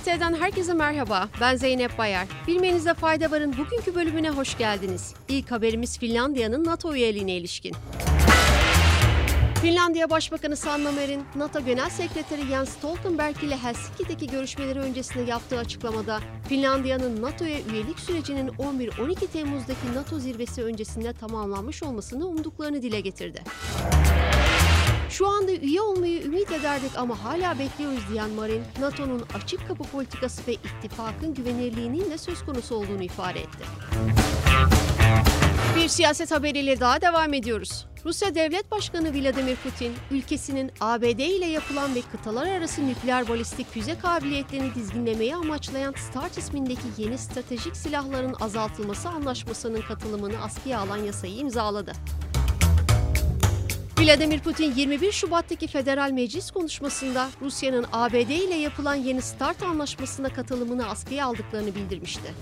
TRT'den herkese merhaba. Ben Zeynep Bayar. Bilmenizde fayda varın bugünkü bölümüne hoş geldiniz. İlk haberimiz Finlandiya'nın NATO üyeliğine ilişkin. Finlandiya Başbakanı Sanna Marin, NATO Genel Sekreteri Jens Stoltenberg ile Helsinki'deki görüşmeleri öncesinde yaptığı açıklamada Finlandiya'nın NATO'ya üyelik sürecinin 11-12 Temmuz'daki NATO zirvesi öncesinde tamamlanmış olmasını umduklarını dile getirdi. Olmayı ümit ederdik ama hala bekliyoruz diyen Marin, NATO'nun açık kapı politikası ve ittifakın güvenirliğinin de söz konusu olduğunu ifade etti. Bir siyaset haberiyle daha devam ediyoruz. Rusya Devlet Başkanı Vladimir Putin, ülkesinin ABD ile yapılan ve kıtalar arası nükleer balistik füze kabiliyetlerini dizginlemeyi amaçlayan START ismindeki yeni stratejik silahların azaltılması anlaşmasının katılımını askıya alan yasayı imzaladı. Vladimir Putin 21 Şubat'taki federal meclis konuşmasında Rusya'nın ABD ile yapılan yeni START anlaşmasına katılımını askıya aldıklarını bildirmişti.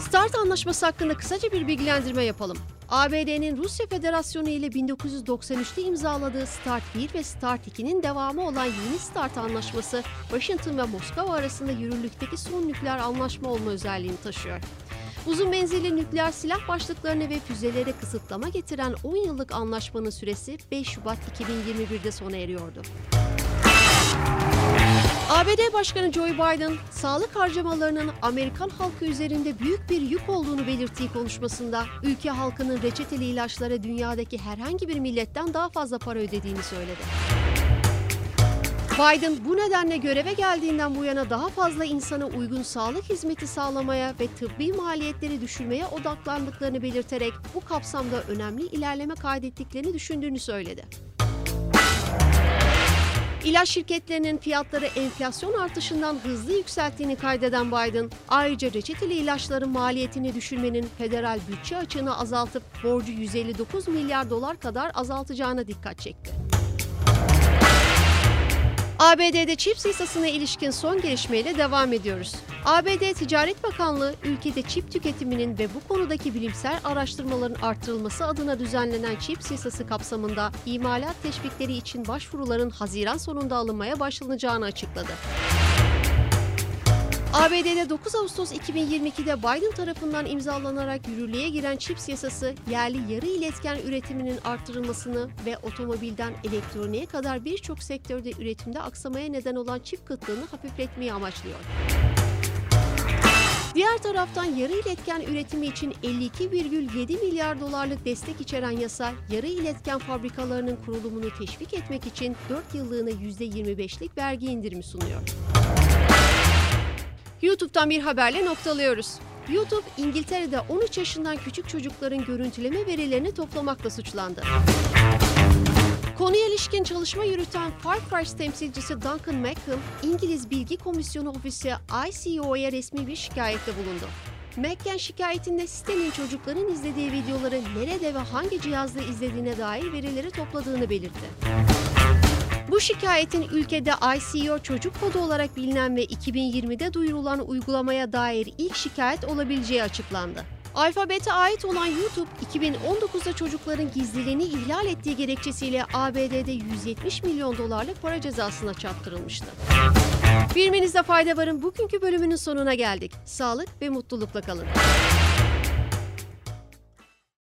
START anlaşması hakkında kısaca bir bilgilendirme yapalım. ABD'nin Rusya Federasyonu ile 1993'te imzaladığı START 1 ve START 2'nin devamı olan yeni START anlaşması, Washington ve Moskova arasında yürürlükteki son nükleer anlaşma olma özelliğini taşıyor. Uzun menzilli nükleer silah başlıklarını ve füzelere kısıtlama getiren 10 yıllık anlaşmanın süresi 5 Şubat 2021'de sona eriyordu. ABD Başkanı Joe Biden, sağlık harcamalarının Amerikan halkı üzerinde büyük bir yük olduğunu belirttiği konuşmasında, ülke halkının reçeteli ilaçlara dünyadaki herhangi bir milletten daha fazla para ödediğini söyledi. Biden bu nedenle göreve geldiğinden bu yana daha fazla insana uygun sağlık hizmeti sağlamaya ve tıbbi maliyetleri düşürmeye odaklandıklarını belirterek bu kapsamda önemli ilerleme kaydettiklerini düşündüğünü söyledi. İlaç şirketlerinin fiyatları enflasyon artışından hızlı yükselttiğini kaydeden Biden, ayrıca reçeteli ilaçların maliyetini düşürmenin federal bütçe açığını azaltıp borcu 159 milyar dolar kadar azaltacağına dikkat çekti. ABD'de çip yasasına ilişkin son gelişmeyle devam ediyoruz. ABD Ticaret Bakanlığı, ülkede çip tüketiminin ve bu konudaki bilimsel araştırmaların artırılması adına düzenlenen çip yasası kapsamında imalat teşvikleri için başvuruların Haziran sonunda alınmaya başlanacağını açıkladı. ABD'de 9 Ağustos 2022'de Biden tarafından imzalanarak yürürlüğe giren çips yasası, yerli yarı iletken üretiminin artırılmasını ve otomobilden elektroniğe kadar birçok sektörde üretimde aksamaya neden olan çip kıtlığını hafifletmeyi amaçlıyor. Diğer taraftan yarı iletken üretimi için 52,7 milyar dolarlık destek içeren yasa, yarı iletken fabrikalarının kurulumunu teşvik etmek için 4 yıllığına %25'lik vergi indirimi sunuyor. YouTube'dan bir haberle noktalıyoruz. YouTube, İngiltere'de 13 yaşından küçük çocukların görüntüleme verilerini toplamakla suçlandı. Konuya ilişkin çalışma yürüten Farfetch temsilcisi Duncan Mackham, İngiliz Bilgi Komisyonu Ofisi ICO'ya resmi bir şikayette bulundu. Mekken şikayetinde sitenin çocukların izlediği videoları nerede ve hangi cihazda izlediğine dair verileri topladığını belirtti. Bu şikayetin ülkede ICO çocuk kodu olarak bilinen ve 2020'de duyurulan uygulamaya dair ilk şikayet olabileceği açıklandı. Alfabete ait olan YouTube, 2019'da çocukların gizliliğini ihlal ettiği gerekçesiyle ABD'de 170 milyon dolarlık para cezasına çarptırılmıştı. Bilmenizde fayda varın bugünkü bölümünün sonuna geldik. Sağlık ve mutlulukla kalın.